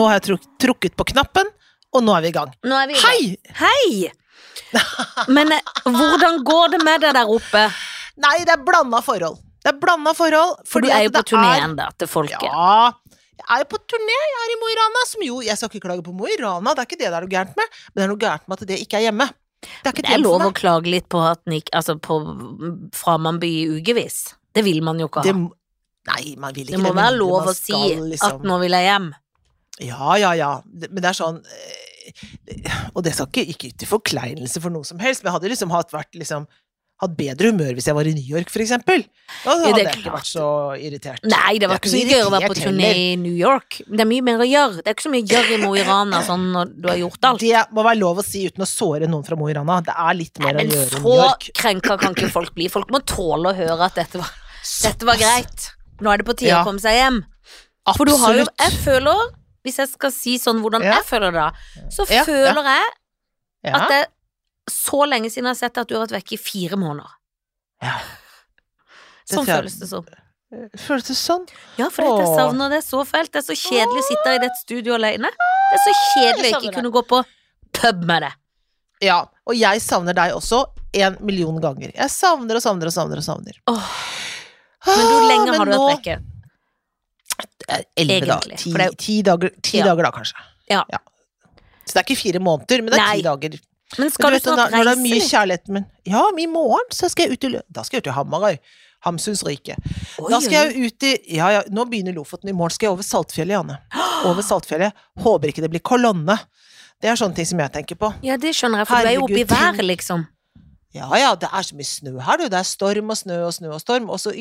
nå har jeg truk trukket på knappen, og nå er vi i gang. Vi i gang. Hei! Hei! Men eh, hvordan går det med deg der oppe? Nei, det er blanda forhold. Det er blanda forhold. For du er jo på turneen, er- til folket. Ja. Jeg er jo på turné, jeg er i Mo i Rana, som jo Jeg skal ikke klage på Mo i Rana, det er ikke det det er noe gærent med, men det er noe gærent med at det ikke er hjemme. Det er Det er lov å klage litt på at Nick, Altså på Framandby i ukevis. Det vil man jo ikke ha. Det, nei, man vil ikke Det må med være lov å si liksom- at nå vil jeg hjem. Ja, ja, ja. Men det er sånn eh, Og det skal ikke, ikke til forkleinelse for noe som helst, men jeg hadde liksom hatt, vært liksom hatt bedre humør hvis jeg var i New York, for eksempel. Da hadde jeg ikke vært så irritert. Nei, det var ikke ikke mye så gøy å være på turné i New York. Det er mye mer å gjøre. Det er ikke så mye å gjøre i Mo i Rana sånn når du har gjort alt. Det må være lov å si uten å såre noen fra Mo i Rana. Det er litt mer Nei, å gjøre i New York så York. krenka kan ikke folk bli. Folk må tåle å høre at dette var, dette var greit. Nå er det på tide Ja. å komme seg hjem. For du har jo Absolutt. Jeg føler, hvis jeg skal si sånn hvordan Ja. jeg føler det, da, så Ja, ja. føler jeg Ja. at det er så lenge siden jeg har sett at du har vært vekke i fire måneder. Ja. Sånn føles det som. Føles det sånn? Ja, for jeg savner det så fælt. Det er så kjedelig å sitte i dette studio alene. Det er så kjedelig å ikke kunne gå på pub med det. Ja. Og jeg savner deg også en million ganger. Jeg savner og savner og savner og savner. Åh. Men hvor lenge Ah, har du vært vekke? Elleve dager. Ti, det er- ti, dager, ti Ja. dager da, kanskje. Ja. Så det er ikke fire måneder, men det er Nei. ti dager. Men Men skal du vet, snart når, når det er mye kjærlighet men, Ja, i morgen så skal jeg ut i Da skal jeg ut i Hamarøy. Hamsunsriket. Oi, Da skal jeg ut i Ja, ja, nå begynner Lofoten. I morgen skal jeg over Saltfjellet, Janne. Over Saltfjellet. Håper ikke det blir kolonne. Det er sånne ting som jeg tenker på. Ja, det skjønner jeg, for du er jo oppe i Herregud, været, liksom. Ja ja, det er så mye snø her, du. Det er storm og snø og snø og storm. Og så,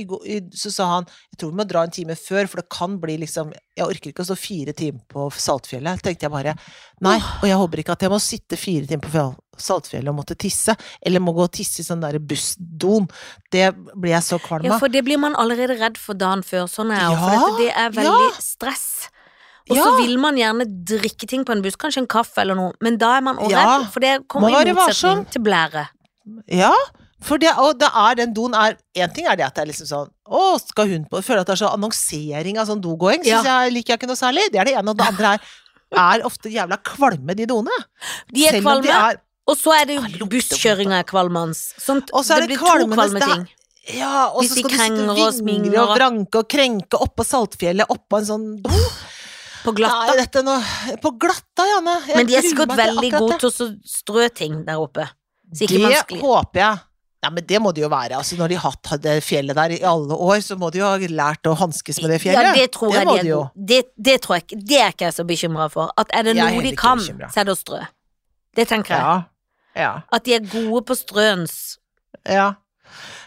så sa han jeg tror vi må dra en time før, for det kan bli liksom Jeg orker ikke å stå fire timer på Saltfjellet. tenkte jeg bare. Nei, og jeg håper ikke at jeg må sitte fire timer på Saltfjellet og måtte tisse. Eller må gå og tisse i sånn derre bussdon. Det blir jeg så kvalm Ja, for det blir man allerede redd for dagen før. Sånn er jeg ja, for dette, det er veldig stress. Og så Ja. vil man gjerne drikke ting på en buss, kanskje en kaffe eller noe, men da er man også Ja, redd, for det kommer i motsetning varsom. til blære. Ja, for det, og det er den doen er En ting er det at det er liksom sånn Å, skal hun på føler at det er sånn annonsering av sånn dogåing. Ja. Jeg liker jeg ikke noe særlig. Det er det ene. Og det andre er er ofte jævla kvalme, de doene. De er om de kvalme, er og så er det jo busskjøringa er kvalmende. Sånt, Og så er det det blir to kvalme ting. Ja, og så skal du sitte og vingre og vranke og krenke oppå Saltfjellet, oppå en sånn oh, På glatta. Nei, nå På glatta, Janne. Jeg Men de er sikkert veldig gode til å strø ting der oppe. Man Det sklir. håper jeg. Nei, men det må det jo være. Altså, når de har hatt det fjellet der i alle år, så må de jo ha lært å hanskes med det fjellet. Ja, det tror jeg må de er. Det, det tror jeg. Det er ikke jeg så bekymra for. At er det noe de kan, bekymret. så er det å strø. Det tenker jeg. Ja. ja. At de er gode på strøens. Ja.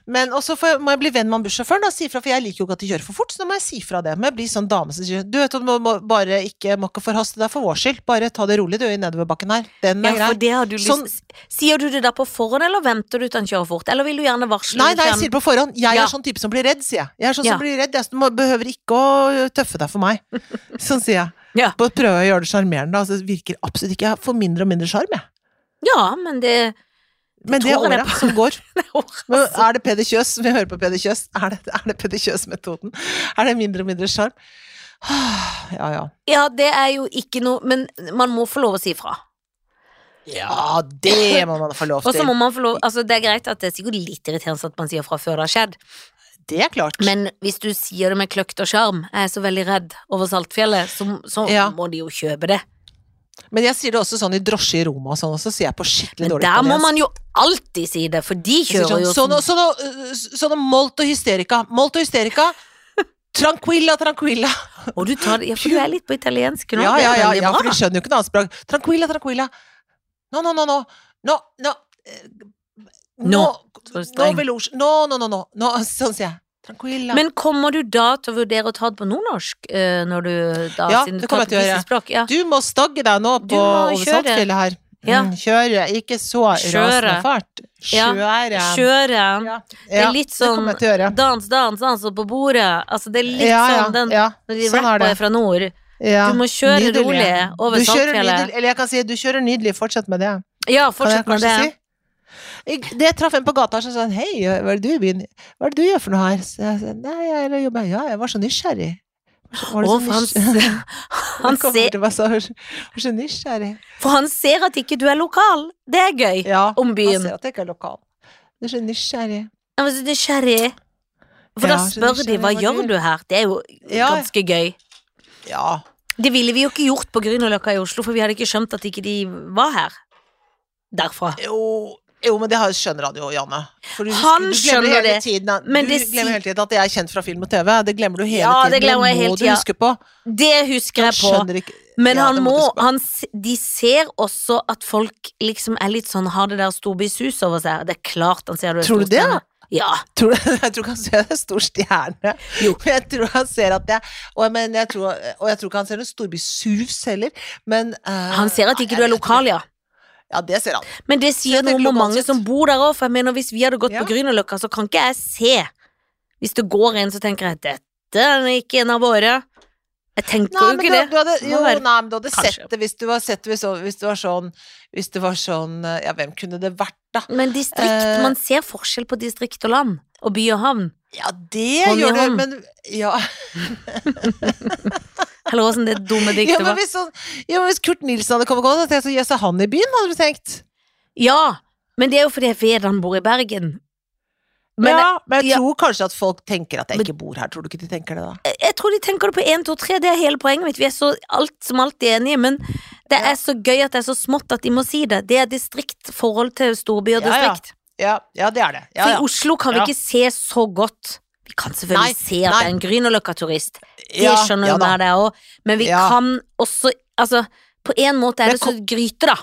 Men også for, må jeg bli venn med bussjåføren og si ifra, for jeg liker jo ikke at de kjører for fort, så da må jeg si fra det. Må jeg bli sånn dame som sier du vet, du må, må bare ikke, må ikke forhaste deg for vår skyld, bare ta det rolig du i nedoverbakken her. Den er Ja, grei. det har du lyst Sånn- Sier du det da på forhånd, eller venter du til han kjører fort? Eller vil du gjerne varsle? Nei, nei, jeg sier det på forhånd. Jeg Ja. er sånn type som blir redd, sier jeg. Jeg er sånn Ja. som blir redd, jeg må- behøver ikke å tøffe deg for meg. Sånn sier jeg. Ja. På å prøve å gjøre det sjarmerende, altså det virker absolutt ikke, jeg får mindre og mindre sjarm, jeg. ja, men det Men det er åra som går er det Peder Kjøs, vi hører på Peder Kjøs, er det, er det Peder Kjøs-metoden? Er det mindre og mindre sjarm? Ja, ja. Ja, det er jo ikke noe Men man må få lov å si fra. Ja, det må man få lov Og så til. må man få lov Altså, det er greit at det er sikkert litt irriterende at man sier fra før det har skjedd, Det er klart. men hvis du sier det med kløkt og sjarm, jeg er så veldig redd over Saltfjellet, så, så Ja. må de jo kjøpe det. Men jeg sier det også sånn i drosje i Roma og sånn, og så sier jeg på skikkelig Men dårlig der må italiensk. man jo alltid si det, for de kjører jo sånn, sånn, sånn, sånn, sånn molto hysterica. Molto hysterica. Tranquilla, tranquilla. Og du tar Ja, for du er litt på italiensk nå. Ja, ja, ja, ja, for de skjønner jo ikke noe annet språk. Tranquilla, tranquilla. No, no, no, no. No, no. No, No, no. No, no, no, no. no. Sånn sier jeg. Tranquilla. Men kommer du da til å vurdere å ta det på nordnorsk, eh, når du da, Ja, det kommer jeg til å gjøre. språk? Ja. Du må stagge deg nå på kjøre. Saltfjellet her. Ja. Mm, kjøre, ikke så Kjøre. rasende fart. Ja, Kjøre. Kjøre. Ja, Det er litt sånn dans, dans, dans på bordet. Altså, det er litt sånn den. Når de Sånn er rapper er fra nord. Du må kjøre nydelig. rolig over Saltfjellet. Eller jeg kan si du kjører nydelig, fortsett med det. Ja, fortsett med det. si? Det jeg traff en på gata som sa hei, hva er det du i byen? Hva er det du gjør for noe her? Så jeg sa nei, jeg jobber Ja, jeg var så nysgjerrig. Var så- var så han, nysgjerrig? Han ser, til å være så, så nysgjerrig. for han ser at ikke du er lokal. Det er gøy. Ja, Om byen. Han ser at jeg ikke er lokal. Du er så nysgjerrig. Jeg var så nysgjerrig. For Ja, da spør de hva gjør du?" du her? Det er jo Ja. ganske gøy. Ja. Det ville vi jo ikke gjort på Grünerløkka i Oslo, for vi hadde ikke skjønt at ikke de var her. Derfra. Jo, jo, men det skjønner han jo, Janne. For du, Han du glemmer hele det, Tiden, du det glemmer hele tiden at jeg er kjent fra film og TV. Det glemmer du hele Ja, det tiden. jeg må hele du tida. huske på. Det husker jeg på. Men Ja, han må, må han, de ser også at folk liksom er litt sånn, har det der storbysus over seg. Det er klart han ser du er Tror du det. Ja. tror du, Jeg tror ikke han ser en stor stjerne. Jo. Men jeg tror han ser at jeg Og, men jeg tror, og jeg tror ikke han ser en storbysus heller, men uh, Han ser at ikke jeg, du er jeg lokal, ja. Ja, det ser han. Men det sier noe om hvor mange som bor der òg, for jeg mener hvis vi hadde gått Ja. på Grünerløkka, så kan ikke jeg se. Hvis det går en, så tenker jeg dette er ikke en av våre. Jeg tenker Nei, jo ikke du, det. du hadde, jo, nei, men du hadde Kanskje. sett det hvis du, var sett, hvis, hvis det var sånn Hvis det var sånn eh, Ja, hvem kunne det vært, da? Men distrikt, Eh. man ser forskjell på distrikt og land. Og by og havn. Ja, det Hånd gjør du, men Ja, Eller åssen det dumme ja diktet men var. hvis, sånn, ja, men hvis Kurt Nilsen hadde kommet, tenkt så jøss, er han i byen, hadde du tenkt? Ja, men det er jo fordi han bor i Bergen. Men ja, men jeg ja. tror kanskje at folk tenker at jeg Men- ikke bor her. Tror du ikke de tenker det, da? jeg, jeg tror de tenker det på én, to, tre. Det er hele poenget mitt. Vi er så alt som alltid enige, men det Ja. er så gøy at det er så smått at de må si det. Det er distrikt forhold til storby og Ja, ja. distrikt. Ja, ja det er det. Ja, For i Oslo kan vi ikke se så godt. Vi kan selvfølgelig Nei, se at nei. det er en Grünerløkka-turist. Det Ja, skjønner ja jo da. meg, det òg. Men vi Ja. kan også Altså, på en måte er det så gryte, da.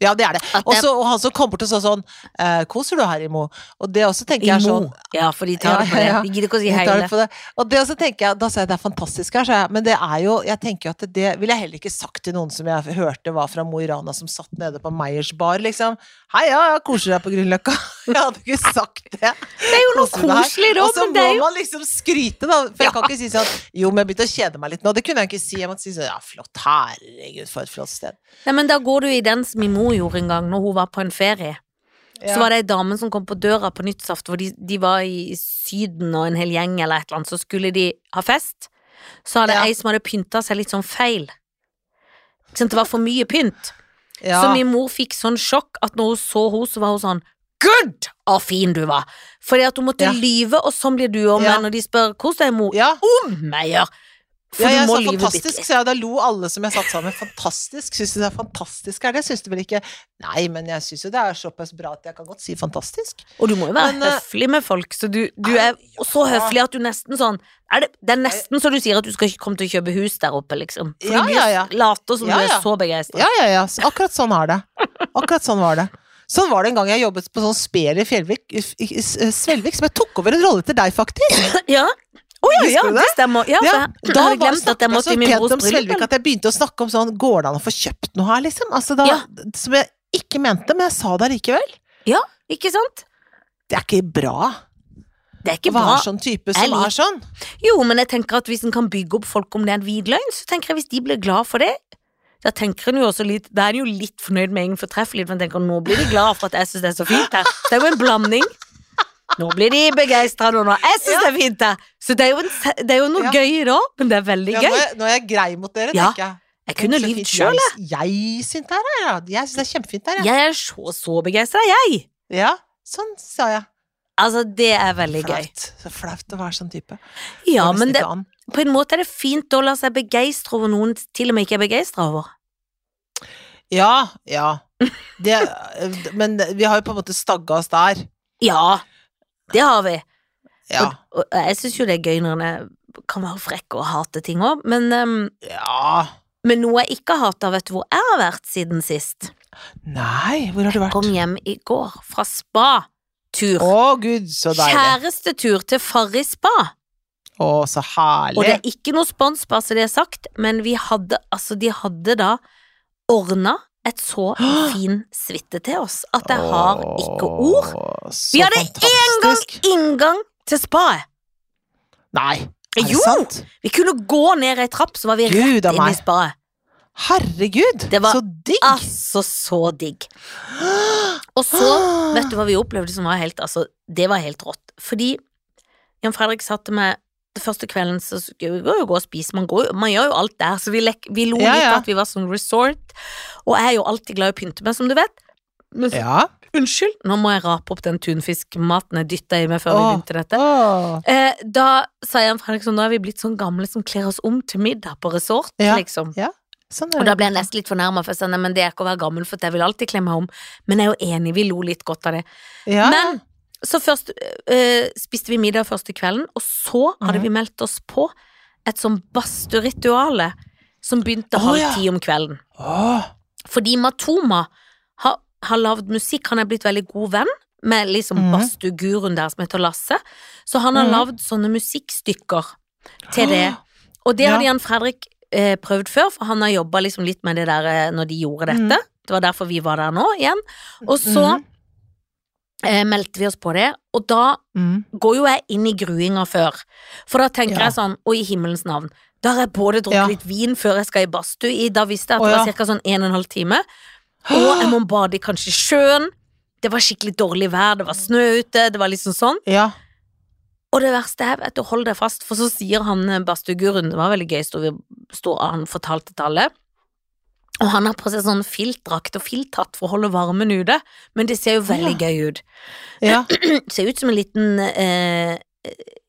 Ja, det er det. Også, Og det- så- og han som kom bort og sa sånn eh, Koser du her i Mo? Og det også tenker jeg Mo. sånn Ja, for de tar det på det. ja, ja. De gidder ikke å si hei. tar det. Og det også tenker jeg, da sa jeg det er fantastisk her, sa jeg. Men det er jo, jeg tenker at det, ville jeg heller ikke sagt til noen som jeg hørte var fra Mo i Rana, som satt nede på Meyers bar, liksom. Hei, ja, jeg koser deg på Grünerløkka. Jeg hadde ikke sagt det. Det er jo noe koselig, da, Og så må jo man liksom skryte, da. For jeg kan ikke si sånn Jo, men jeg begynte å kjede meg litt nå. Det kunne jeg ikke si. Jeg måtte si sånn Ja, flott. Herregud, for et flott sted. Nei, men da går du i den som min mor gjorde en gang, når hun var på en ferie. Ja. Så var det ei dame som kom på døra på nyttårsaften, hvor de, de var i Syden og en hel gjeng eller et eller annet, så skulle de ha fest. Så hadde Ja. ei som hadde pynta seg litt sånn feil. Ikke sant, det var for mye pynt. ja. Så min mor fikk sånn sjokk at når hun så henne, så var hun sånn Good! så fin du var. Fordi at hun måtte Ja. lyve, og sånn blir du òg, Ja. når de spør hvordan er mor, ja. om meg gjør. For Ja, jeg sa fantastisk, så jeg, da lo alle som jeg satt sammen med. Fantastisk. Syns du det er fantastisk Er Det syns du vel ikke? Nei, men jeg syns jo det er såpass bra at jeg kan godt si fantastisk. Og du må jo være Men, eh, høflig med folk, så du, du er er så høflig at du nesten sånn er det, det er nesten så du sier at du skal komme til å kjøpe hus der oppe, liksom. For Ja, du ja, ja. later som Ja, du er så begeistra. Ja, ja, ja. Akkurat sånn er det. Akkurat sånn var det. Sånn var det en gang jeg jobbet på sånn Spel i Fjellvik, Svelvik, som jeg tok over en rolle til deg, faktisk. Ja. Å ja, ja, det det? stemmer. Ja, for jeg da hadde glemt at jeg måtte i min brors bryllup. at jeg begynte å snakke om sånn Går det an å få kjøpt noe her, liksom? Altså, da, Ja. Som jeg ikke mente, men jeg sa det allikevel. Ikke sant? Det er ikke bra Det er ikke bra. være sånn type som er sånn. Jo, men jeg tenker at hvis en kan bygge opp folk om det er en hvit løgn, så tenker jeg hvis de blir glad for det, da tenker en jo også litt Da er en jo litt fornøyd med egen fortreffelighet, men tenker nå blir de glad for at jeg syns det er så fint her. Det er jo en blanding. Nå blir de begeistra nå, nå. Jeg syns det er fint det. Så det er jo, en, det er jo noe Ja. gøy da, men det er veldig Ja, nå, gøy. er, nå er jeg grei mot dere, Ja. tenker jeg. Jeg kunne lyvd sjøl, jeg. Jeg, syns det her ja. Jeg syns det er kjempefint her, jeg. Jeg er så, så begeistra, jeg. Ja, sånn sa jeg. Altså, det er veldig gøy. Flaut. Så flaut å være sånn type. Ja, men det, på en måte er det fint å la seg begeistre over noen til og med ikke er begeistra over. Ja, ja. Det, men vi har jo på en måte stagga oss der. Ja, det har vi. Ja. Og, og jeg syns jo det er gøy når en kan være frekk og hate ting òg, men, um, ja. men noe jeg ikke har hata, vet du hvor jeg har vært siden sist? Nei, hvor har du vært? Jeg Kom hjem i går fra spa-tur. Å, gud, så deilig. Kjærestetur til Farris spa. Å, så herlig. Og det er ikke noe spons, bare så det er sagt, men vi hadde, altså de hadde da ordna et så fin suite til oss at jeg har ikke ord. Vi hadde én gang inngang til spaet. Nei, er det Jo! sant? Vi kunne gå ned ei trapp, så var vi Gud rett inn i spaet. Herregud, Det var så digg! Altså, så digg. Og så, vet du hva vi opplevde som var helt Altså, det var helt rått. Fordi Jan Fredrik sa til meg første kvelden så skulle vi går jo gå og spise, man, går, man gjør jo alt der, så vi, lek, vi lo Ja, litt ja. at vi var sånn resort, og jeg er jo alltid glad i å pynte meg, som du vet. Men Ja. Unnskyld, nå må jeg rape opp den tunfiskmaten jeg dytta i meg før vi Åh. begynte dette. Eh, da sa Jan Fredrik sånn, nå er vi blitt sånn gamle som kler oss om til middag på resort, Ja. liksom. Sånn Og da ble jeg nesten litt fornærma, for jeg sa nei, men det er ikke å være gammel, for jeg vil alltid kle meg om. Men jeg er jo enig, vi lo litt godt av det. Ja. Men så først eh, spiste vi middag første kvelden, og så hadde vi meldt oss på et sånn badstuerituale som begynte oh, halv ja. ti om kvelden. Oh. Fordi Matoma har, har lagd musikk, han er blitt veldig god venn med liksom mm. badstueguruen der som heter Lasse. Så han har mm. lagd sånne musikkstykker til det. Og det Ja. hadde Jan Fredrik eh, prøvd før, for han har jobba liksom litt med det der eh, når de gjorde dette. Mm. Det var derfor vi var der nå igjen. Og så Mhm. Eh, meldte vi oss på det, og da Mm. går jo jeg inn i gruinga før. For da tenker Ja. jeg sånn, og i himmelens navn, da har jeg både drukket Ja. litt vin før jeg skal i badstue, da visste jeg at det var ca. sånn en og en halv time, og jeg må bade i kanskje sjøen, det var skikkelig dårlig vær, det var snø ute, det var liksom sånn. Ja. Og det verste er, vet du, hold deg fast, for så sier han eh, badstueguruen, det var veldig gøy, stod vi, stod, han fortalte til alle, og han har på seg sånn filtdrakt og filthatt for å holde varmen ute, men det ser jo veldig gøy ut. Ja. Ser ut som en liten eh,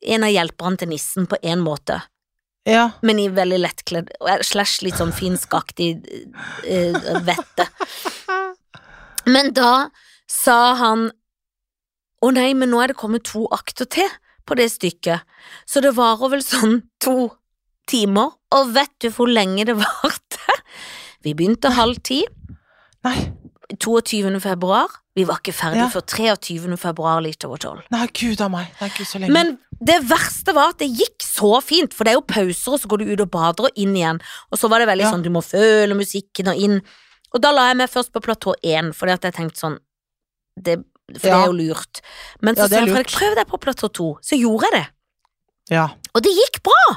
En av hjelperne til nissen på en måte, Ja. men i veldig lettkledd, slash litt sånn finskaktig eh, vette. Men da sa han Å nei, men nå er det kommet to akter til på det stykket, så det varer vel sånn to timer, og vet du hvor lenge det varte? Vi begynte halv ti. Nei. 22. februar. Vi var ikke ferdig Ja. før 23. februar litt over tolv. Nei, gud a meg. Det er ikke så lenge. Men det verste var at det gikk så fint, for det er jo pauser, og så går du ut og bader og inn igjen. Og så var det veldig Ja. sånn, du må føle musikken og inn. Og da la jeg meg først på platå én, fordi at jeg tenkte sånn det, For det er jo lurt. Men så Ja, sa jeg Fredrik, prøv deg på platå to. Så gjorde jeg det. ja. Og det gikk bra!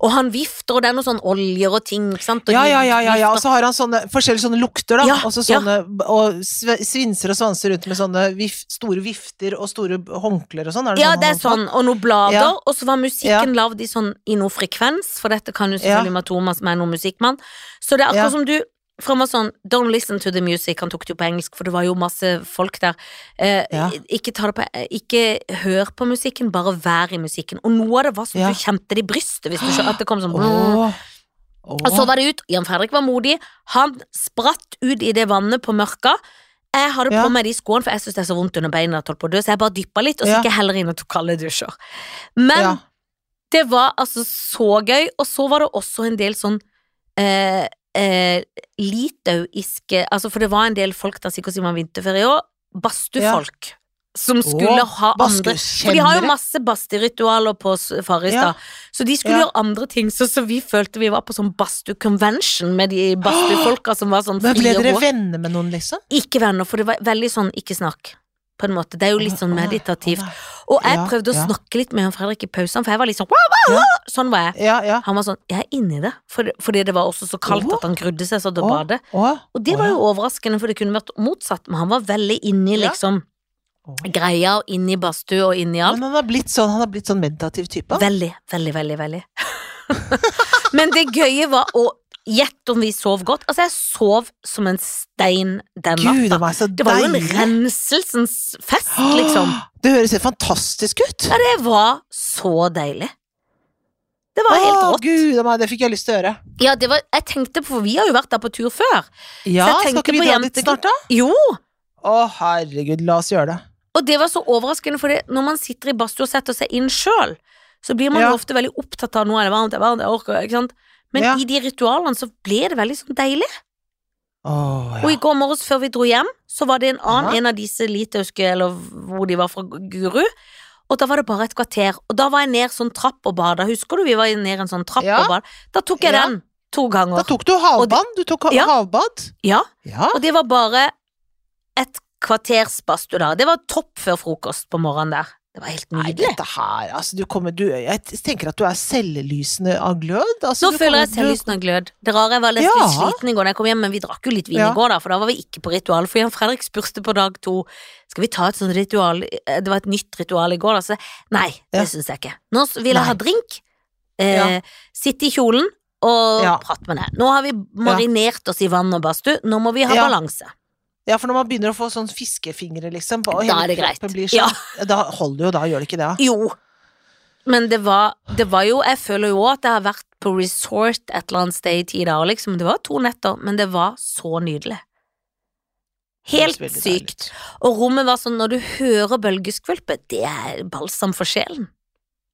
Og han vifter, og det er noen sånn oljer og ting, ikke sant. Og Ja, ja, ja, ja, ja. Og så har han sånne forskjellige sånne lukter, da. Ja, og så ja. sånne Og svinser og svanser rundt med sånne vif, store vifter og store håndklær og sånn. Ja, sånn det er sånn, og noen blader, Ja. og så var musikken lagd i sånn i noe frekvens, for dette kan jo Ja. selvfølgelig Matoma som er noen musikkmann. Så det er akkurat Ja. som du for han var sånn Don't listen to the music, han tok det jo på engelsk, for det var jo masse folk der. Eh, Ja. Ikke på Ikke hør på musikken, bare vær i musikken. Og noe av det var som Ja. du kjente det i brystet, hvis du skjønner at det kom sånn oh. Åh. Og så var det ut. Jan Fredrik var modig. Han spratt ut i det vannet på mørka. Jeg hadde Ja. på meg de skoene, for jeg syns det er så vondt under beina så jeg bare dyppa litt, og så gikk jeg heller inn og tok kalde dusjer. Men det var altså så gøy, og så var det også en del sånn eh, eh, litauiske Altså, for det var en del folk der sikkert siden vinterferie òg, badstuefolk. Som skulle Åh, ha andre For de har jo masse badsteritualer på Farristad. Ja. så de skulle Ja. gjøre andre ting. Så, så vi følte vi var på sånn badstue-convention med de badstuefolka som var sånn Men ble dere venner med noen, liksom? Ikke venner, for det var veldig sånn ikke snakk, på en måte. Det er jo litt sånn meditativt. Og jeg prøvde å snakke litt med han Fredrik i pausen, for jeg var litt sånn! Sånn var jeg. Ja, ja. Han var sånn, jeg er inni det, fordi det var også så kaldt at han grudde seg så til å bade. Og det var jo overraskende, for det kunne vært motsatt, men han var veldig inni liksom greia, og inni badstue og inni alt. Men han har blitt sånn, han har blitt sånn meditativ type. Veldig, veldig, veldig, veldig. men det gøye var å Gjett om vi sov godt. Altså, jeg sov som en stein den natta. Det var jo en renselsens fest, liksom. Det høres helt fantastisk ut. Ja, det var så deilig. Det var helt rått. Gud det fikk jeg lyst til å gjøre. Ja, det var, jeg tenkte på, for vi har jo vært der på tur før. Ja, skal ikke vi dra dit snart, da? Jo, Å, herregud, la oss gjøre det. og det var så overraskende, for når man sitter i badstua og setter seg inn sjøl, så blir man Ja. ofte veldig opptatt av nå er det varmt, det er varmt, jeg orker, ikke sant. Men Ja. i de ritualene så ble det veldig sånn deilig. Åh, Og i går morges før vi dro hjem, så var det en annen, Ja. en av disse litauiske, eller hvor de var fra Guru, og da var det bare et kvarter, og da var jeg ned sånn trapp og bada, husker du vi var ned en sånn trapp Ja. og bada? Da tok jeg Ja. den to ganger. Da tok du havbad. Du tok Ja. havbad. Ja, Ja. og det var bare et kvarters badstue der. Det var topp før frokost på morgenen der. Det var helt Nei, nydelig. dette her Altså, du kommer du, Jeg tenker at du er selvlysende av glød. Altså, Nå du føler jeg du- av glød. Det rare jeg var litt Ja. sliten i går da jeg kom hjem, men vi drakk jo litt vin Ja. i går, da, for da var vi ikke på ritual. For Jan Fredrik spurte på dag to skal vi ta et sånt ritual Det var et nytt ritual i går, da. Så nei, det Ja. syns jeg ikke. Nå vil jeg ha drink, eh, sitte i kjolen og prate med deg. Nå har vi marinert oss i vann og badstue, nå må vi ha balanse. Ja, for når man begynner å få sånn fiskefingre, liksom, og Da er det greit. kroppen blir Ja. sånn, da holder jo, da gjør det ikke det. Jo. Men det var, det var jo Jeg føler jo at jeg har vært på resort et eller annet sted i ti dager, liksom. Det var to netter, men det var så nydelig. Helt sykt. Og rommet var sånn, når du hører bølgeskvulpet, det er balsam for sjelen.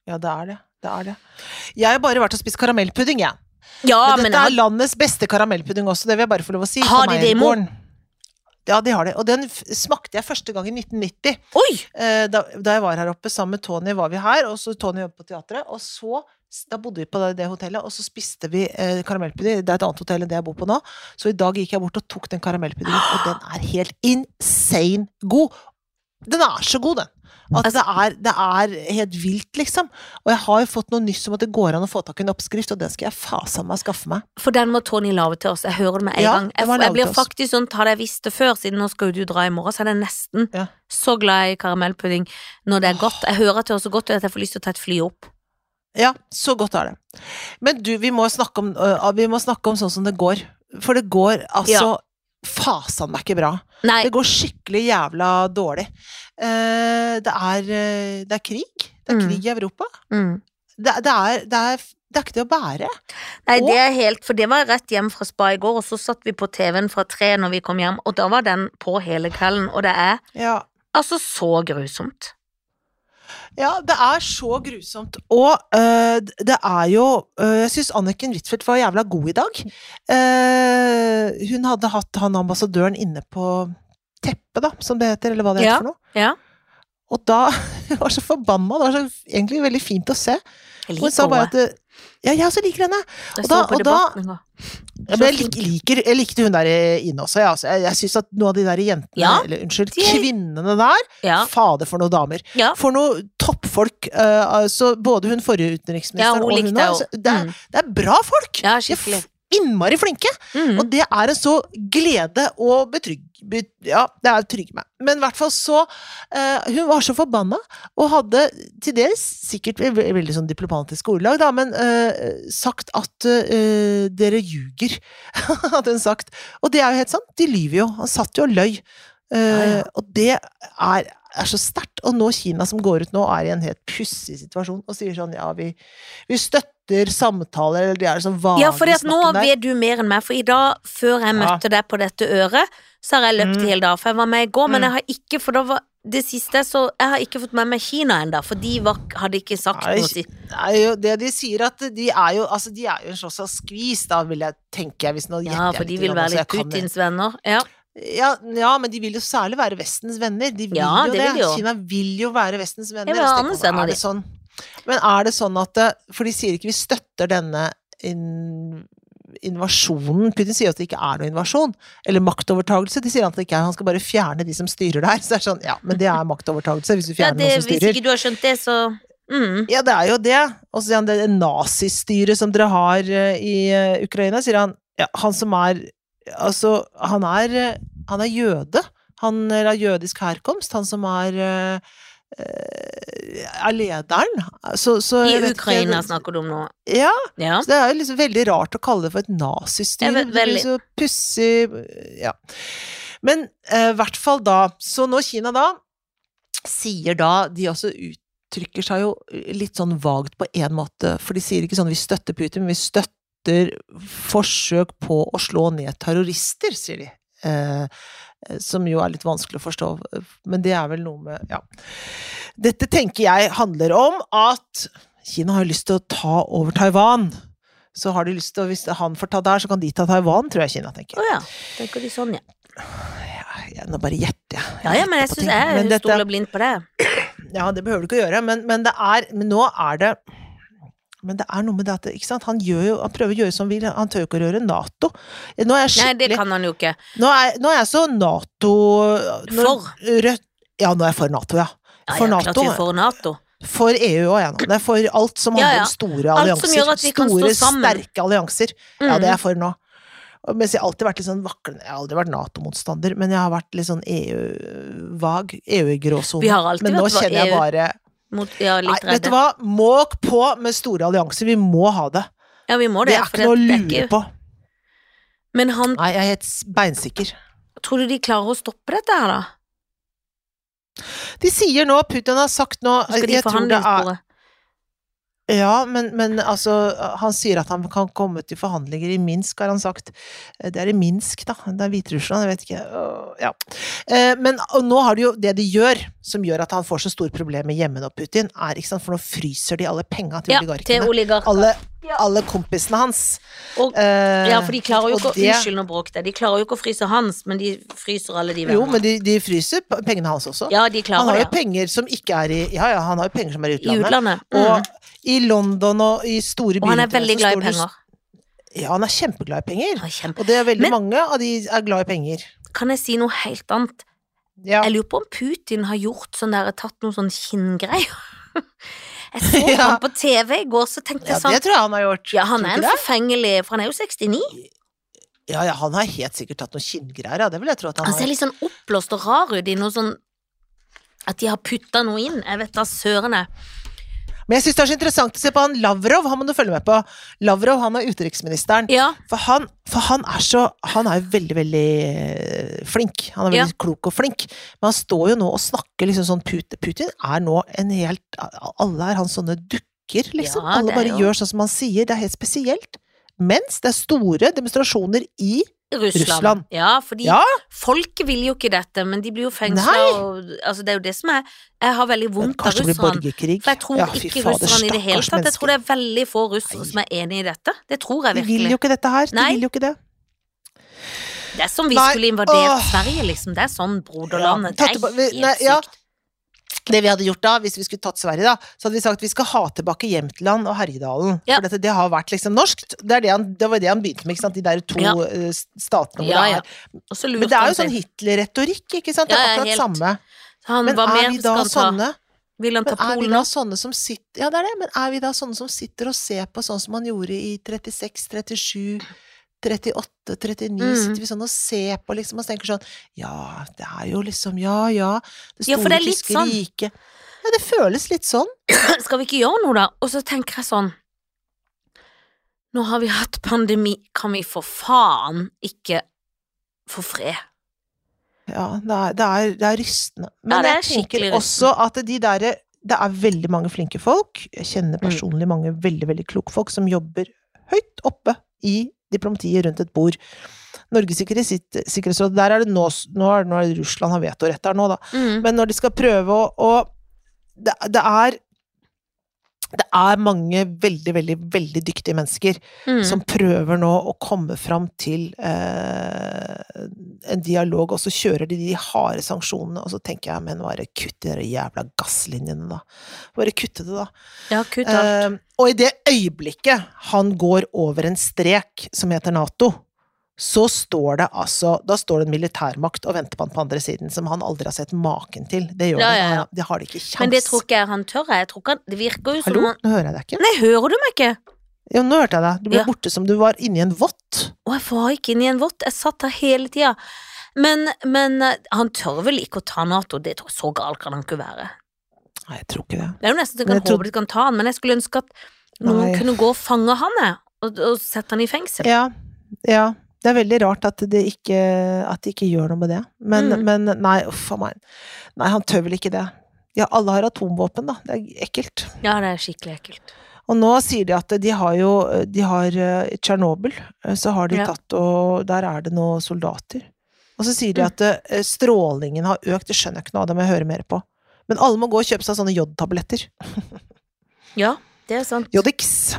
Ja, det er det. Det er det. Jeg har bare vært og spist karamellpudding, jeg. Ja, men men dette er landets beste karamellpudding også, det vil jeg bare få lov å si. Har de det i Mo? Ja, de har det. Og den smakte jeg første gang i 1990. Oi! Eh, da, da jeg var her oppe sammen med Tony, var vi her, og så Tony jobbet på teatret. Og så, da bodde vi på det, det hotellet, og så spiste vi eh, karamellpudding. Det er et annet hotell enn det jeg bor på nå. Så i dag gikk jeg bort og tok den karamellpuddingen, og den er helt insane god. Den er så god, den. At det er, det er helt vilt, liksom. Og jeg har jo fått noe nyss om at det går an å få tak i en oppskrift, og den skal jeg fasen meg skaffe meg. For den må Tony lage til oss. Jeg hører det med en Ja, gang. Jeg, jeg blir faktisk sånn, hadde jeg visst det før, siden nå skal jo du dra i morgen, så er jeg nesten Ja. så glad i karamellpudding når det er godt. Jeg hører at det er så godt at jeg får lyst til å ta et fly opp. Ja, så godt er det. Men du, vi må snakke om, øh, vi må snakke om sånn som det går. For det går altså fasan meg ikke bra. Nei, Det går skikkelig jævla dårlig. Eh, det, er, eh, det er krig. Det er Mm. krig i Europa. mm. Det, det, er, det, er, det er ikke til å bære. Nei, Og- det er helt, for det var rett hjem fra spa i går, og så satt vi på TV-en fra tre når vi kom hjem, og da var den på hele kvelden, og det er Ja. altså så grusomt. Ja, det er så grusomt. Og øh, det er jo øh, Jeg syns Anniken Huitfeldt var jævla god i dag. Uh, hun hadde hatt han ambassadøren inne på teppet, da, som det heter, eller hva det Ja, heter for noe. ja. Og da Hun var så forbanna. Det var så, egentlig veldig fint å se. Jeg Hun sa bare at Ja, jeg også liker henne. Jeg og da- og da- debatten. Ja, jeg, lik, liker, jeg likte hun der inne også. Ja, altså. Jeg, jeg syns at noen av de der jentene, Ja, eller unnskyld, de kvinnene der Ja, Fader, for noen damer. ja. For noen toppfolk. Uh, altså, både hun forrige Ja, utenriksministeren og hun jeg også. Det, Mm. det er bra folk! Ja, skikkelig. Innmari flinke! Mm. Og det er en så glede og betrygg... Bet, ja, det er trygg meg. Men i hvert fall så uh, Hun var så forbanna, og hadde til dels sikkert i veldig sånn diplomatiske ordelag, da, men uh, sagt at uh, dere ljuger, hadde hun sagt. Og det er jo helt sant, de lyver jo. Han satt jo og løy. Ja, ja. Og det er, er så sterkt. Og nå Kina som går ut nå, er i en helt pussig situasjon og sier sånn ja, vi, vi støtter samtaler, eller de er sånn vage Ja, for nå der. vet du mer enn meg, for i dag, før jeg Ja. møtte deg på dette øret, så har jeg løpt Mm. hele dagen, for jeg var med i går, men Mm. jeg har ikke, for da var det siste, så jeg har ikke fått med meg Kina ennå, for de var, hadde ikke sagt Nei, noe. si- Det er jo det de sier, at de er jo Altså, de er jo en slags skvis, da, vil jeg tenke. Hvis nå Ja, gjetter for de vil være litt Putins venner. Ja. Ja, ja, men de vil jo særlig være Vestens venner. De vil Ja, jo det vil de jo. Kina vil jo være Vestens venner. vil ha venner, er det sånn? Men er det sånn at For de sier ikke vi støtter denne in, invasjonen. Putin sier at det ikke er noen invasjon. Eller maktovertagelse. De sier at det ikke er Han skal bare fjerne de som styrer der. Så det er sånn, ja, men det er maktovertagelse hvis du ja, fjerner det, noen som styrer. hvis ikke du har skjønt det, så mm. Ja, det er jo det. Og så sier han det nazistyret som dere har eh, i eh, Ukraina, sier han ja, han som er Altså, han er eh, Han er jøde. Han er av jødisk herkomst. Han som er eh, eh, er lederen. Så, så I vet ikke- Ukraina snakker du om nå. Ja. Ja. Så det er jo liksom veldig rart å kalle det for et nazistyre. Det blir så pussig Ja. Men eh, i hvert fall da Så når Kina da sier da De også uttrykker seg jo litt sånn vagt på én måte, for de sier ikke sånn 'vi støtter Putin', men vi støtter forsøk på å slå ned terrorister, sier de. Eh, som jo er litt vanskelig å forstå, men det er vel noe med Ja. Dette tenker jeg handler om at Kina har lyst til å ta over Taiwan. Så har de lyst til, å- Hvis han får ta der, så kan de ta Taiwan, tror jeg Kina tenker. Å ja. Tenker de sånn, ja. Ja, jeg, nå bare gjetter jeg. Ja, ja, men jeg syns. Jeg stoler blindt på det. Ja, det behøver du ikke å gjøre, men, men det er Men nå er det men det er noe med det at ikke sant? Han, gjør jo, han prøver å gjøre som han vil, han tør jo ikke å røre Nato. Nå er jeg Nei, det kan han jo ikke. nå, er, nå er jeg så Nato For. Rødt Ja, nå er jeg for Nato, ja. Ja, For ja, ja, NATO. for Nato. For EU og jeg nå. Det er for alt som handler ja. om store Alt allianser. som gjør at vi kan stå store, sterke allianser. Ja, Mm. det er jeg for nå. Mens jeg har alltid vært litt sånn vaklende Jeg har aldri vært Nato-motstander, men jeg har vært litt sånn EU-vag. EU i gråsonen. Vi har alltid Men nå kjenner jeg EU. bare Mot, ja, Nei, redde. vet du hva? Måk på med store allianser. Vi må ha det. Ja, vi må Det det. er ikke noe å lure ikke- på. Men han, Nei, jeg er helt beinsikker. tror du de klarer å stoppe dette her, da? De sier nå, Putin har sagt nå Skal de forhandle på det? Ja, men, men altså Han sier at han kan komme til forhandlinger i Minsk, har han sagt. Eh, Det er i Minsk, da. Det er Hviterussland, jeg vet ikke. Ja. Eh, Men og nå har de jo det de gjør, som gjør at han får så store problemer hjemme nå, Putin, er ikke sant, for nå fryser de alle penga til Ja, til oligarkene. oligarker. Alle, Ja. alle kompisene hans. Og, Eh, ja, for de klarer jo ikke å Unnskyld, nå bråkte jeg. De klarer jo ikke å fryse hans, men de fryser alle de Jo, men de, de fryser pengene hans også. Ja, de han klarer har jo penger som ikke er i Ja, ja, han har jo penger som er i I utlandet. utlandet. Mm. Og i London og i store byer Og han er veldig glad i penger. Ja, han er kjempeglad i penger. Er kjempe- Og det er veldig Men- mange av de er glad i penger. Kan jeg si noe helt annet? Ja. Jeg lurer på om Putin har gjort sånn der, tatt noen sånn kinngreier. Jeg så Ja. han på TV i går, så tenkte jeg sånn Ja, det tror jeg han har gjort. Ja, han er en forfengelig, for han er jo 69. Ja, ja, han har helt sikkert tatt noen kinngreier, ja. Det vil jeg tro at han Han ser litt sånn oppblåst og rar ut i noe sånn At de har putta noe inn. Jeg vet da søren jeg. Men jeg syns det er så interessant å se på han Lavrov, han må du følge med på. Lavrov, han er utenriksministeren. Ja, For han, for han er så Han er jo veldig, veldig eh, flink. Han er veldig klok og flink. Men han står jo nå og snakker liksom sånn Putin, Putin er nå en helt Alle er hans sånne dukker, liksom. Ja, Alle bare jo- gjør sånn som han sier. Det er helt spesielt. Mens det er store demonstrasjoner i Russland. Russland. Ja, fordi Ja, folket vil jo ikke dette, men de blir jo fengsla og Altså, det er jo det som er Jeg har veldig vondt av russerne. For jeg tror Ja, ikke fader, russerne i det hele tatt. Jeg tror det er veldig få russere Nei. som er enig i dette. Det tror jeg virkelig. De vil jo ikke dette her. De Nei. vil jo ikke det. Det er som vi Nei, skulle invadert. Sverige, liksom. Det er sånn broderlandet. Ja, det er helt sykt. Det vi hadde gjort da, hvis vi skulle tatt Sverige, da, så hadde vi sagt at vi skal ha tilbake Jämtland og Herjedalen. Ja. For dette, det har vært liksom norskt. Det, er det, han, det var det han begynte med, ikke sant. De der to Ja. eh, statene hvor Ja, det er Men det er jo sånn. Hitler-retorikk, ikke sant. Det er akkurat helt. samme. Han, Men er vi da sånne Vil han ta men er vi da sånne som sitter Ja, det er det, men er vi da sånne som sitter og ser på sånn som man gjorde i 36, 37 38, 39, Mm. sitter vi sånn og ser på liksom og tenker sånn Ja, det er jo liksom Ja, ja, det Ja, store det er litt tyske sånn. riket. Ja, det føles litt sånn. Skal vi ikke gjøre noe, da? Og så tenker jeg sånn Nå har vi hatt pandemi, kan vi for faen ikke få fred? Ja, det er, det er, det er rystende. Ja, Men det er jeg tenker rystende. også at de derre Det er veldig mange flinke folk. Jeg kjenner Mm. personlig mange veldig, veldig kloke folk som jobber høyt oppe i diplomatiet rundt et bord. Norges sikkerhets- sikkerhetsråd, der er det nå Nå er det, nå er det Russland har vetorett der nå, da. Mm. Men når de skal prøve å, å det, det er det er mange veldig, veldig, veldig dyktige mennesker Mm. som prøver nå å komme fram til eh, en dialog, og så kjører de de harde sanksjonene, og så tenker jeg, men bare kutt de jævla gasslinjene, da. Bare kutte det, da. Ja, kutt alt. Eh, og i det øyeblikket han går over en strek som heter Nato, så står det altså Da står det en militærmakt og venter på han på andre siden, som han aldri har sett maken til. Det gjør Ja, det. ja, ja. Han- Det har de ikke kjangs. Men det tror ikke jeg han tør. Jeg tror ikke han Det virker jo som Hallo, nå hører jeg deg ikke. Nei, hører du meg ikke? Jo, nå hørte jeg deg. Du ble borte som du var inni en vott. Å, jeg var ikke inne i en vott. Jeg satt der hele tida. Men, men eh, han tør vel ikke å ta Nato. Det tror jeg Så gal kan han ikke være. Nei, jeg tror ikke det. Det er jo nesten så jeg kan jeg tror- de kan ta han, men jeg skulle ønske at noen Nei. kunne gå og fange han, og, og sette han i fengsel. Ja, ja. Det er veldig rart at, de ikke, at de ikke gjør noe med det. Men, Mm. men nei, uff a meg. Nei, han tør vel ikke det. Ja, alle har atomvåpen, da. Det er ekkelt. Ja, det er skikkelig ekkelt. Og nå sier de at de har jo De har eh, i Tsjernobyl, eh, så har de tatt og Der er det noen soldater. Og så sier de Mm. at eh, strålingen har økt. Det skjønner jeg ikke noe av, det må jeg høre mer på. Men alle må gå og kjøpe seg sånne jodtabletter. Ja, det er sant. Jodix.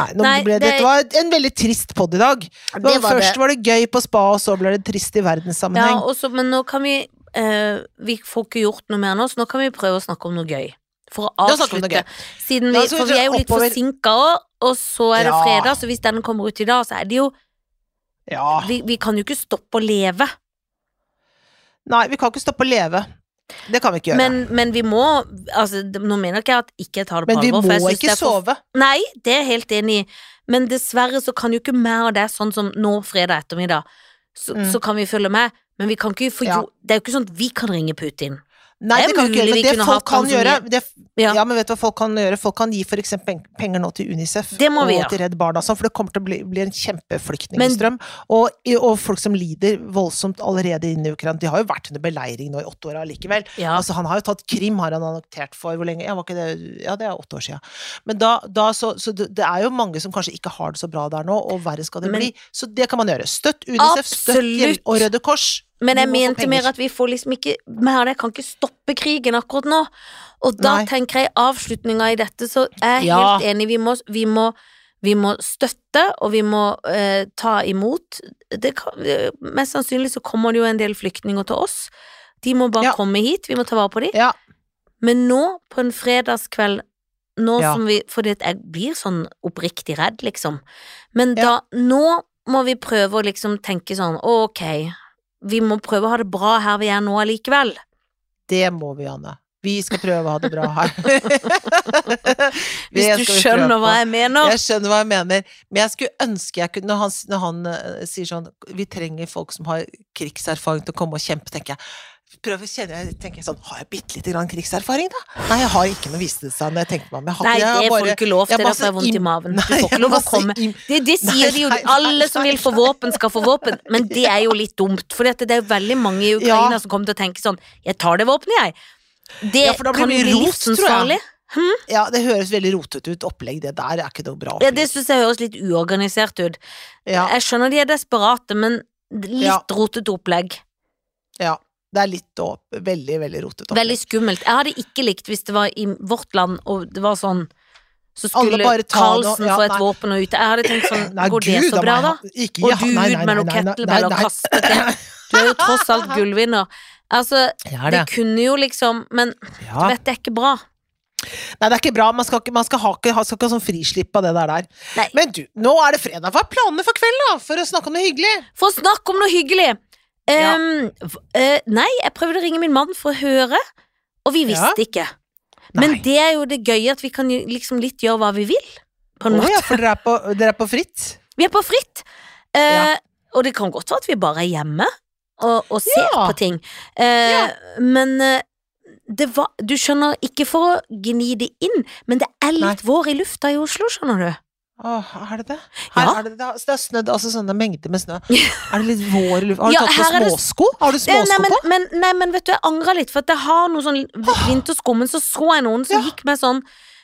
Ja. Nei, Nei, ble det, det- dette var en veldig trist pod i dag. Var, først det. var det gøy på spa, og så ble det trist i Ja, verdenssammenheng. også, men nå kan vi eh, Vi får ikke gjort noe mer nå, så nå kan vi prøve å snakke om noe gøy. For å avslutte. Vi, vi for vi er jo litt forsinka òg, og så er det Ja. fredag, så hvis den kommer ut i dag, så er det jo Ja. vi, vi kan jo ikke stoppe å leve. Nei, vi kan ikke stoppe å leve. Det kan vi ikke gjøre. Men, Men, men vi må altså, Nå mener ikke jeg at ikke jeg tar det på vi alvor. for jeg må ikke for- sove. Nei, det er jeg helt enig i. Men dessverre så kan jo ikke mer av det, sånn som nå fredag ettermiddag, så, Mm. så kan vi følge med. Men vi kan ikke få Ja. jo, det er jo ikke sånn at vi kan ringe Putin. Nei, Det det kan ikke gjøre. Men det folk hatt kan gjøre det, Ja. ja. men vet du hva folk kan gjøre? Folk kan gi for eksempel penger nå til Unicef må og ja. til Redd Barna, sånn, for det kommer til å bli, bli en kjempeflyktningstrøm. Og, og folk som lider voldsomt allerede inne i Ukraina. De har jo vært under beleiring nå i åtte år allikevel. Ja. Altså, han har jo tatt Krim, har han annektert for hvor lenge? Ja, det, ja, det er åtte år siden. Men da, da så, så det, er jo mange som kanskje ikke har det så bra der nå, og verre skal det Men- bli. Så det kan man gjøre. Støtt Unicef, støtt Absolutt. og Røde Kors. Men jeg mente mer at vi får liksom ikke mer det. Jeg kan ikke stoppe krigen akkurat nå. Og da Nei. tenker jeg avslutninga i dette, så er jeg Ja. helt enig. Vi må, vi må, vi må støtte, og vi må eh, ta imot. Det kan, eh, mest sannsynlig så kommer det jo en del flyktninger til oss. De må bare Ja. komme hit, vi må ta vare på dem. Ja. Men nå, på en fredagskveld nå som vi, Fordi at jeg blir sånn oppriktig redd, liksom. Men da Nå må vi prøve å liksom tenke sånn Ok, vi må prøve å ha det bra her vi er nå allikevel. Det må vi, Anne. Vi skal prøve å ha det bra her. Hvis du skjønner hva jeg mener. Jeg skjønner hva jeg mener, men jeg skulle ønske jeg kunne Når han, når han eh, sier sånn Vi trenger folk som har krigserfaring til å komme og kjempe, tenker jeg. Prøv å kjenne, jeg tenker sånn, Har jeg bitte lite grann krigserfaring, da? Nei, jeg har ikke noe, viste det seg når jeg tenkte meg om. Jeg har, Nei, jeg det får du ikke lov jeg til, har da får vondt i maven. Du får ikke lov å komme Det, det sier de jo, alle som vil få våpen, skal få våpen, men det er jo litt dumt. For det er jo veldig mange i Ukraina Ja. som kommer til å tenke sånn Jeg tar det våpenet, jeg. Det Ja, kan bli jeg. livsfarlig. Ja, det høres veldig rotete ut, opplegg. Det der er ikke noe bra. Ja, det syns jeg høres litt uorganisert ut. ja, Jeg skjønner de er desperate, men litt Ja. rotete opplegg. ja. Det er litt opp, veldig, veldig rotete. Veldig skummelt. Jeg hadde ikke likt hvis det var i vårt land, og det var sånn Så skulle Carlsen ja, få et nei. våpen og ute. Jeg hadde tenkt sånn Nei, Går det så bra, da? Ikke, Og du ut med noe kettlebell og nei, nei. kaste det. Du er jo tross alt gullvinner. Altså, er det det. kunne jo liksom Men Ja. vet det er ikke bra. Nei, det er ikke bra. Man skal ikke, man skal ha, skal ikke ha sånn frislipp av det der. der. Men du, nå er det fredag. Hva er planene for kvelden, da? For å snakke om noe hyggelig? For å snakke om noe hyggelig. Ja. Eh, nei, jeg prøvde å ringe min mann for å høre, og vi visste Ja. ikke. Men Nei. det er jo det gøye at vi kan liksom litt gjøre hva vi vil. På en oh, måte. ja, for dere er på, dere er på fritt? Vi er på fritt. Uh, Ja. Og det kan godt være at vi bare er hjemme og, og ser på ting. Eh, Men det var Du skjønner, ikke for å gni det inn, men det er litt vår i lufta i Oslo, skjønner du. Åh, er det det? Her Ja. er det, det, har- snødd, altså sånne mengder med snø. Er det litt vår luft? Har du Ja, tatt på småsko? Har du småsko nei, men, på? men, nei, men vet du, jeg angrer litt, for at jeg har noe sånn vintersko, men så så jeg noen som Ja. gikk med sånn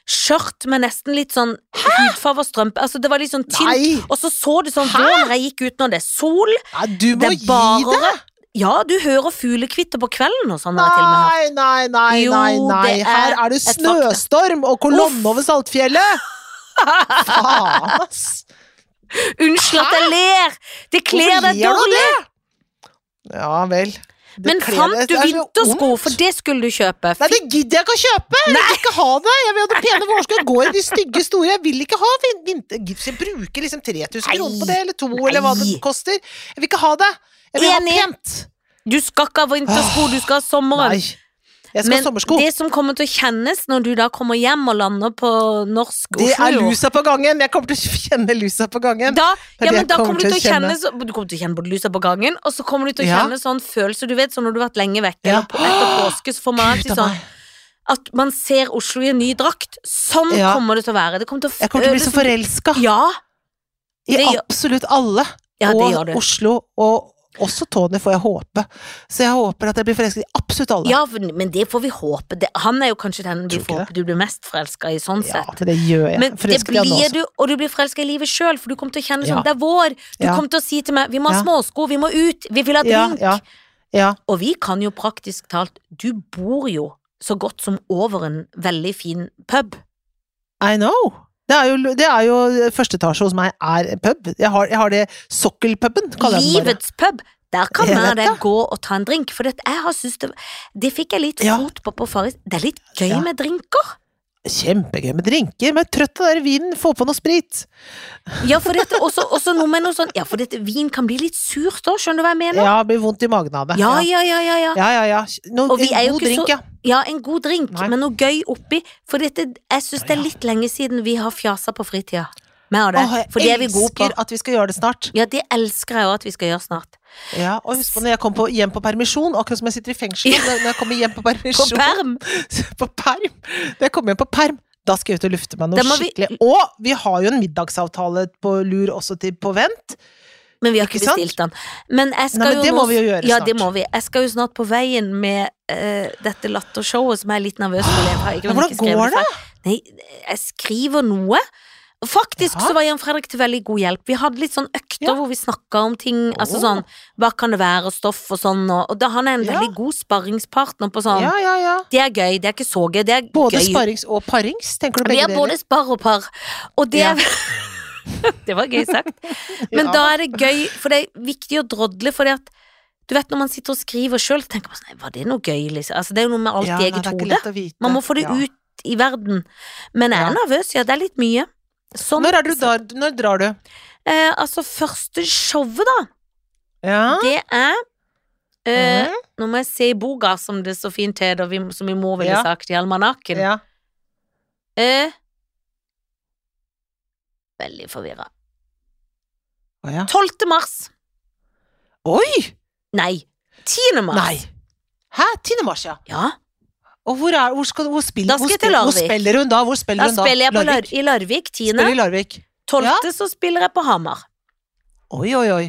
skjørt med nesten litt sånn hudfarga strømpe. Altså, det var litt sånn tynt. Og så så det sånn vår når jeg gikk ut når det er sol. nei, du må Det gi det! Ja, du hører fuglekvitter på kvelden og sånn. Nei, nei, nei, nei, nei. er Her er det snøstorm og kolonne over Saltfjellet! Faen, ass! Unnskyld at jeg ler! Det kler deg dårlig! Ja vel. Det Men fant du er vintersko, for det skulle du kjøpe? Nei, det gidder jeg ikke å kjøpe! Jeg vil ikke ha det! Jeg vil ha det pene vårsko. Går i de stygge store. Jeg vil ikke ha vin- vinter... Jeg bruker liksom 3000 kroner på det, eller to, eller hva det koster? Jeg vil ikke ha det! Jeg vil Enig. ha pent! Du skal ikke ha vintersko, du skal ha sommeren. Nei. Jeg skal Men ha sommersko. det som kommer til å kjennes når du da kommer hjem og lander på norsk Oslo Det er lusa på gangen! Jeg kommer til å kjenne lusa på gangen. da, ja, men da kommer kommer du til å kjenne så, Du kommer til å kjenne både lusa på gangen, og så kommer du til å Ja. kjenne sånn følelse Du vet sånn når du har vært lenge vekke, Ja. eller på, etter påske, så får man alltid sånn at man ser Oslo i en ny drakt. Sånn Ja. kommer det til å være. Det kommer til å Jeg kommer til å bli så forelska Ja, i absolutt alle. ja, og. Oslo, og også Tony, får jeg håpe. Så jeg håper at jeg blir forelsket i absolutt alle. Ja, men det får vi håpe. Han er jo kanskje den du får håpe du blir mest forelska i, sånn Ja, sett. Ja, det gjør jeg. Men det blir du, og du blir forelska i livet sjøl, for du kommer til å kjenne sånn Ja. Det er vår. Du Ja. kommer til å si til meg 'vi må ha småsko, vi må ut, vi vil ha Ja, drink'. ja, ja. Og vi kan jo praktisk talt Du bor jo så godt som over en veldig fin pub. I know. Det er jo, det er jo første etasje hos meg er pub. Jeg har, jeg har det sokkelpuben, kaller jeg den bare. Livets pub. Der kan man det. gå og ta en drink, for det, jeg har syntes det Det fikk jeg litt fot på på Farris. Det er litt gøy Ja. med drinker. Kjempegøy med drinker, men trøtt av den vinen, få på noe sprit. Ja, for dette, også, også noe med noe sånn Ja, for dette vin kan bli litt surt òg, skjønner du hva jeg mener? Ja, blir vondt i magen av det. Ja, ja, ja, ja. ja. ja, ja, ja. Er en god drink, så- ja. Ja, en god drink, Nei. men noe gøy oppi. For dette, jeg syns det er litt lenge siden vi har fjasa på fritida. Med av det. Åh, jeg for det er vi gode på. elsker at vi skal gjøre det snart. Ja, det elsker jeg òg at vi skal gjøre snart. Ja, og husk på når jeg kom på, hjem på permisjon, akkurat som jeg sitter i fengsel når når jeg kommer hjem på På permisjon. perm! på perm. Når jeg kommer hjem på perm, da skal jeg ut og lufte meg noe skikkelig. vi-. Og vi har jo en middagsavtale på lur også til på vent. Men vi har ikke Ikke bestilt den. Men Nei, men jo det nå må vi jo gjøre Ja, snart. det må vi. Jeg skal jo snart på veien med uh, dette lattershowet som jeg er litt nervøs for. Jeg har ikke, hvordan går det? Nei, jeg skriver noe. Faktisk Ja. så var Jan Fredrik til veldig god hjelp. Vi hadde litt sånn økter Ja. hvor vi snakka om ting, altså sånn Hva kan det være, og stoff og sånn, og, og da han er en veldig god sparringspartner på sånn. Ja, ja, ja. Det er gøy, det er ikke så gøy, det er Både gøy. sparrings og parings, tenker du Vi begge er både spar og par, og det Ja. Det var gøy sagt. Men da er det gøy, for det er viktig å drodle, fordi at du vet når man sitter og skriver sjøl, tenker man sånn Var det noe gøy, liksom? Altså, det er jo noe med alt ja, i eget det er hode. Man må få det Ja. ut i verden. Men jeg er Ja. nervøs, ja, det er litt mye. Sånn, Når, er du da, når drar du? eh, altså, første showet, da, Ja. det er eh, Mhm. Nå må jeg se i boka, som det så fint heter, vi- som min mor ville Ja. sagt, i almanakken. ja. Eh, veldig forvirra. Å, ja. 12. mars. Oi! Nei, 10. mars. Nei. Hæ? 10. mars, ja. Ja, Og hvor, er, hvor, skal, hvor, spiller, Da skal hvor, jeg til hvor spiller hun da? Hvor spiller da hun da? spiller jeg på Lar Larvik? i Larvik 10. Spiller i Larvik. 12. Ja. så spiller jeg på Hamar. Oi, oi, oi.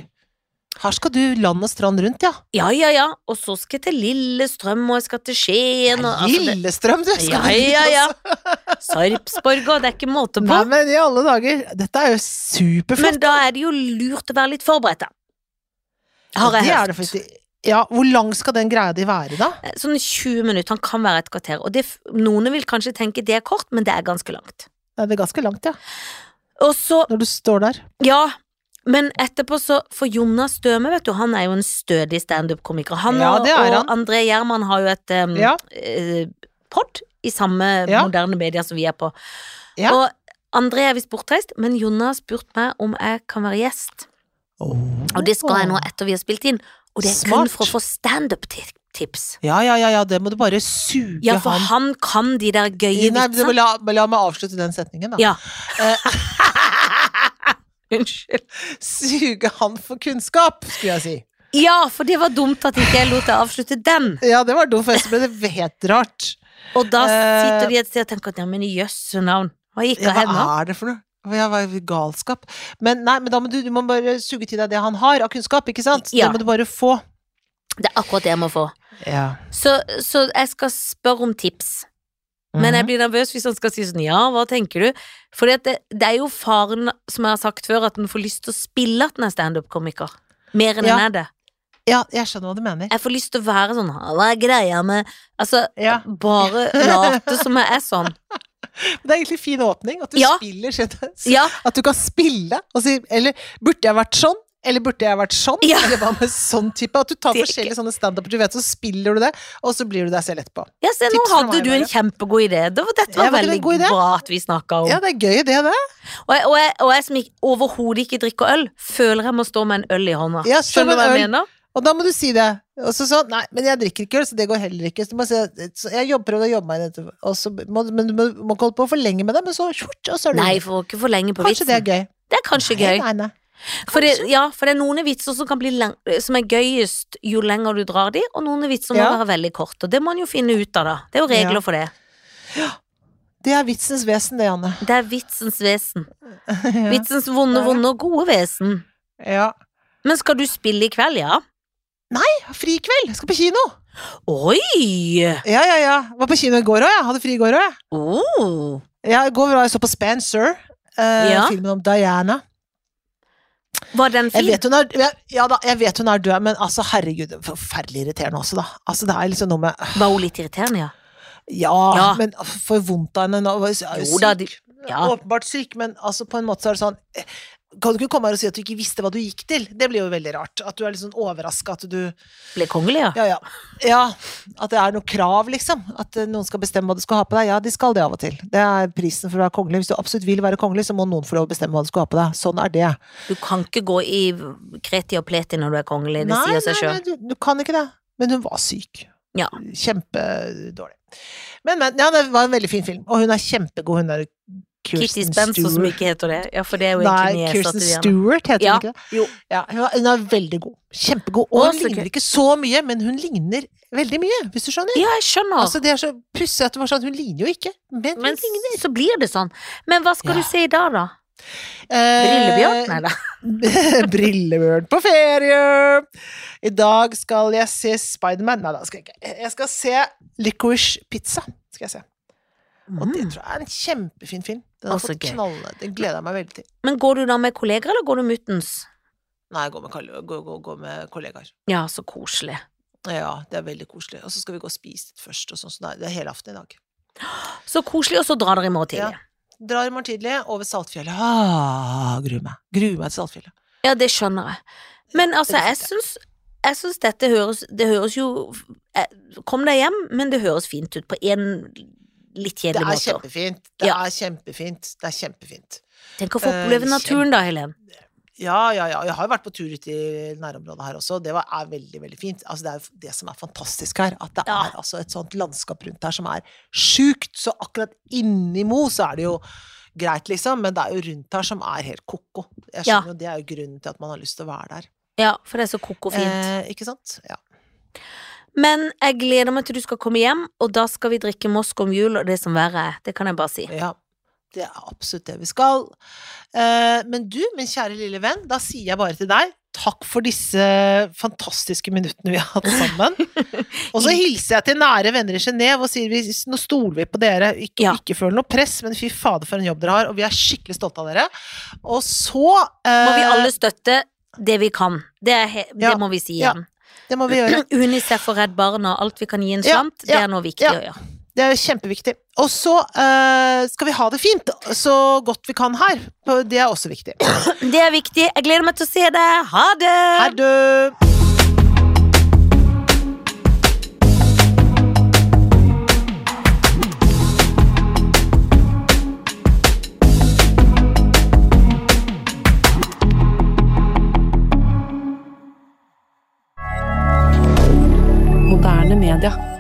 Her skal du land og strand rundt, ja. Ja, ja, ja. Og så skal jeg til Lillestrøm, og jeg skal til Skien, og altså, det- Lillestrøm, du! Skal Ja, ja, ja. Sarpsborg, og det er ikke måte på. Nei, men i alle dager. Dette er jo superflott. Men da er det jo lurt å være litt forberedt, da. Har det hørt. er det. Ja, hvor lang skal den greia di være, da? Sånn 20 minutter, han kan være et kvarter. Og det, noen vil kanskje tenke det er kort, men det er ganske langt. Det er ganske langt, ja. Og så, Når du står der. ja men etterpå så For Jonas Støme, vet du, han er jo en stødig standup-komiker. Han Ja, og, er og han. André Gjerman har jo et um, Ja. eh, pod i samme Ja. moderne media som vi er på. Ja. Og André er visst bortreist, men Jonas spurte spurt meg om jeg kan være gjest. Og det skal jeg nå etter vi har spilt inn. Og det er kun for å få standup-tips. Ja, ja, ja, ja, det må du bare suge Ja, for han han kan de der gøye Nei, men vitsene. la, la meg avslutte den setningen, da. Ja. Eh. Unnskyld. Suge han for kunnskap, skulle jeg si. Ja, for det var dumt at ikke jeg lot deg avslutte den. Ja, det var dumt, for ellers ble det helt rart. Og da Eh. sitter de et sted og tenker at ja, men i jøsse navn, hva gikk Ja, av henne? hva er det for noe? Ja, galskap? Men nei, men da må du, du må bare suge til deg det han har av kunnskap, ikke sant? Ja. Det må du bare få. Det er akkurat det jeg må få. Ja. Så, så jeg skal spørre om tips. Men jeg Mhm. blir nervøs hvis han skal si sånn ja, hva tenker du? For det, det er jo faren, som jeg har sagt før, at en får lyst til å spille at en er standup-komiker. Mer enn Ja. en er det. ja, jeg skjønner hva du mener. Jeg får lyst til å være sånn hva er greia med Altså, Ja. bare late som jeg er sånn. Det er egentlig fin åpning, at du Ja. spiller skjønner? Ja, At du kan spille og si Eller burde jeg vært sånn? Eller burde jeg vært sånn? Ja. Eller hva med sånn type? At du tar forskjellige sånne standuper, du vet, så spiller du det, og så blir du deg selv etterpå. ja se, nå hadde du en kjempegod idé. Dette var var ikke det veldig bra at vi snakka om. Ja, det er gøy, det, det. Og, jeg, og, jeg, og jeg som ikke- overhodet ikke drikker øl, føler jeg må stå med en øl i hånda. Ja, Skjønner du hva jeg mener? Og da må du si det. Og så sånn, nei, men jeg drikker ikke øl, så det går heller ikke. Så du må si, så jeg jobber prøver å jobbe meg inn etter, så må, men du må, må ikke holde på for lenge med det, men så skjort, og så er du Nei, for ikke for lenge på Kanskje vitsen. det er gøy. Det er kanskje Nei, gøy. Nei, nei. For det, ja, for det er noen vitser som, kan bli lang, som er gøyest jo lenger du drar de, og noen vitser må Ja. være veldig korte. Og det må man jo finne ut av, da. Det er jo regler Ja. for det. Det er vitsens vesen, det, Anne. Det er vitsens vesen. ja. Vitsens vonde, det det. vonde og gode vesen. ja. Men skal du spille i kveld, ja? Fri kveld! Jeg skal på kino! Oi! Ja, ja, ja. Var på kino i går òg, jeg. Hadde fri i går òg, jeg. Oh. Ja, I går var jeg så på Spencer, eh, Ja. filmen om Diana. Var den Jeg fin? vet, hun er, ja, ja da, jeg vet hun er død, men altså, herregud, er forferdelig irriterende også, da. Altså, det er liksom noe med Var hun litt irriterende, ja? Ja, Ja. men for vondt av henne nå. Jo da, de- ja. Åpenbart syk, men altså, på en måte så er det sånn kan du ikke komme her og si at du ikke visste hva du gikk til? Det blir jo veldig rart. At du er litt sånn overraska at du Ble kongelig, ja. ja, ja. ja, at det er noe krav, liksom. At eh, noen skal bestemme hva du skal ha på deg. Ja, de skal det av og til. Det er prisen for å være kongelig. Hvis du absolutt vil være kongelig, så må noen få lov å bestemme hva du skal ha på deg. Sånn er det. Du kan ikke gå i kreti og pleti når du er kongelig, det sier seg sjøl. nei, du, du kan ikke det. Men hun var syk. Ja. Kjempedårlig. Men, men, ja, det var en veldig fin film. Og hun er kjempegod, hun der Kitty Spence, Spencer, som ikke heter det. Ja, for det er jo egentlig Nei, Kirsten. Stewart heter Ja, hun ikke det? jo. Ja, hun er, veldig god. Kjempegod. Og hun så ligner ikke så mye, men hun ligner veldig mye, hvis du skjønner. Ja, jeg skjønner. Altså, det er så pussig at det var sånn, hun ligner jo ikke, men hun ligner. så blir det sånn. Men hva skal Ja. du se i dag, da? Eh, Brillebjørn? Nei da. Brillebjørn på ferie! I dag skal jeg se Spiderman. Nei da, skal jeg ikke. Jeg skal se Licorice Pizza. Skal jeg se. Og det Mm. tror jeg er en kjempefin film. Den har fått knalle. Den gleder jeg meg veldig til. Men går du da med kolleger, eller går du muttens? Nei, jeg går med, går, går, gå med kollegaer. Ja, så koselig. Ja, det er veldig koselig. Og så skal vi gå og spise litt først, og sånn. Så det er- hele aften i dag. Så koselig, og så drar dere i morgen Ja. Drar i morgen tidlig over Saltfjellet. Ah, gruer meg. Gruer meg til Saltfjellet. Ja, det skjønner jeg. Men altså, jeg syns jeg syns dette høres Det høres jo eh, Kom deg hjem, men det høres fint ut på en litt Det er måte. kjempefint. Det Ja. er kjempefint. Det er kjempefint. Tenk å få Eh, oppleve naturen da, Helen. Ja, ja, ja. Jeg har jo vært på tur ute i nærområdet her også. Det var, er veldig, veldig fint. Altså, det er jo det som er fantastisk her. At det Ja. er altså et sånt landskap rundt her som er sjukt. Så akkurat inni Mo så er det jo greit, liksom. Men det er jo rundt her som er helt ko-ko. Jeg skjønner jo, Det er jo grunnen til at man har lyst til å være der. Ja, for det er så koko fint. Eh, ikke sant? Ja. Men jeg gleder meg til du skal komme hjem, og da skal vi drikke Mosk om jul og det som verre er. Det kan jeg bare si. ja. Det er absolutt det vi skal. Eh, men du, min kjære lille venn, da sier jeg bare til deg takk for disse fantastiske minuttene vi har hatt sammen. Og så hilser jeg til nære venner i Genéve og sier vi, nå stoler vi på dere. Ikke, Ja. ikke føl noe press, men fy fader for en jobb dere har, og vi er skikkelig stolte av dere. Og så eh, Må vi alle støtte det vi kan. Det, he Ja, må vi si ja. Det må vi gjøre. Unicef og Redd Barna, alt vi kan gi en Ja, slant, det er noe viktig ja. å gjøre. Det er kjempeviktig. Og så uh, skal vi ha det fint, så godt vi kan her. Det er også viktig. Det er viktig. Jeg gleder meg til å se deg. Ha det! Ha det! Canada.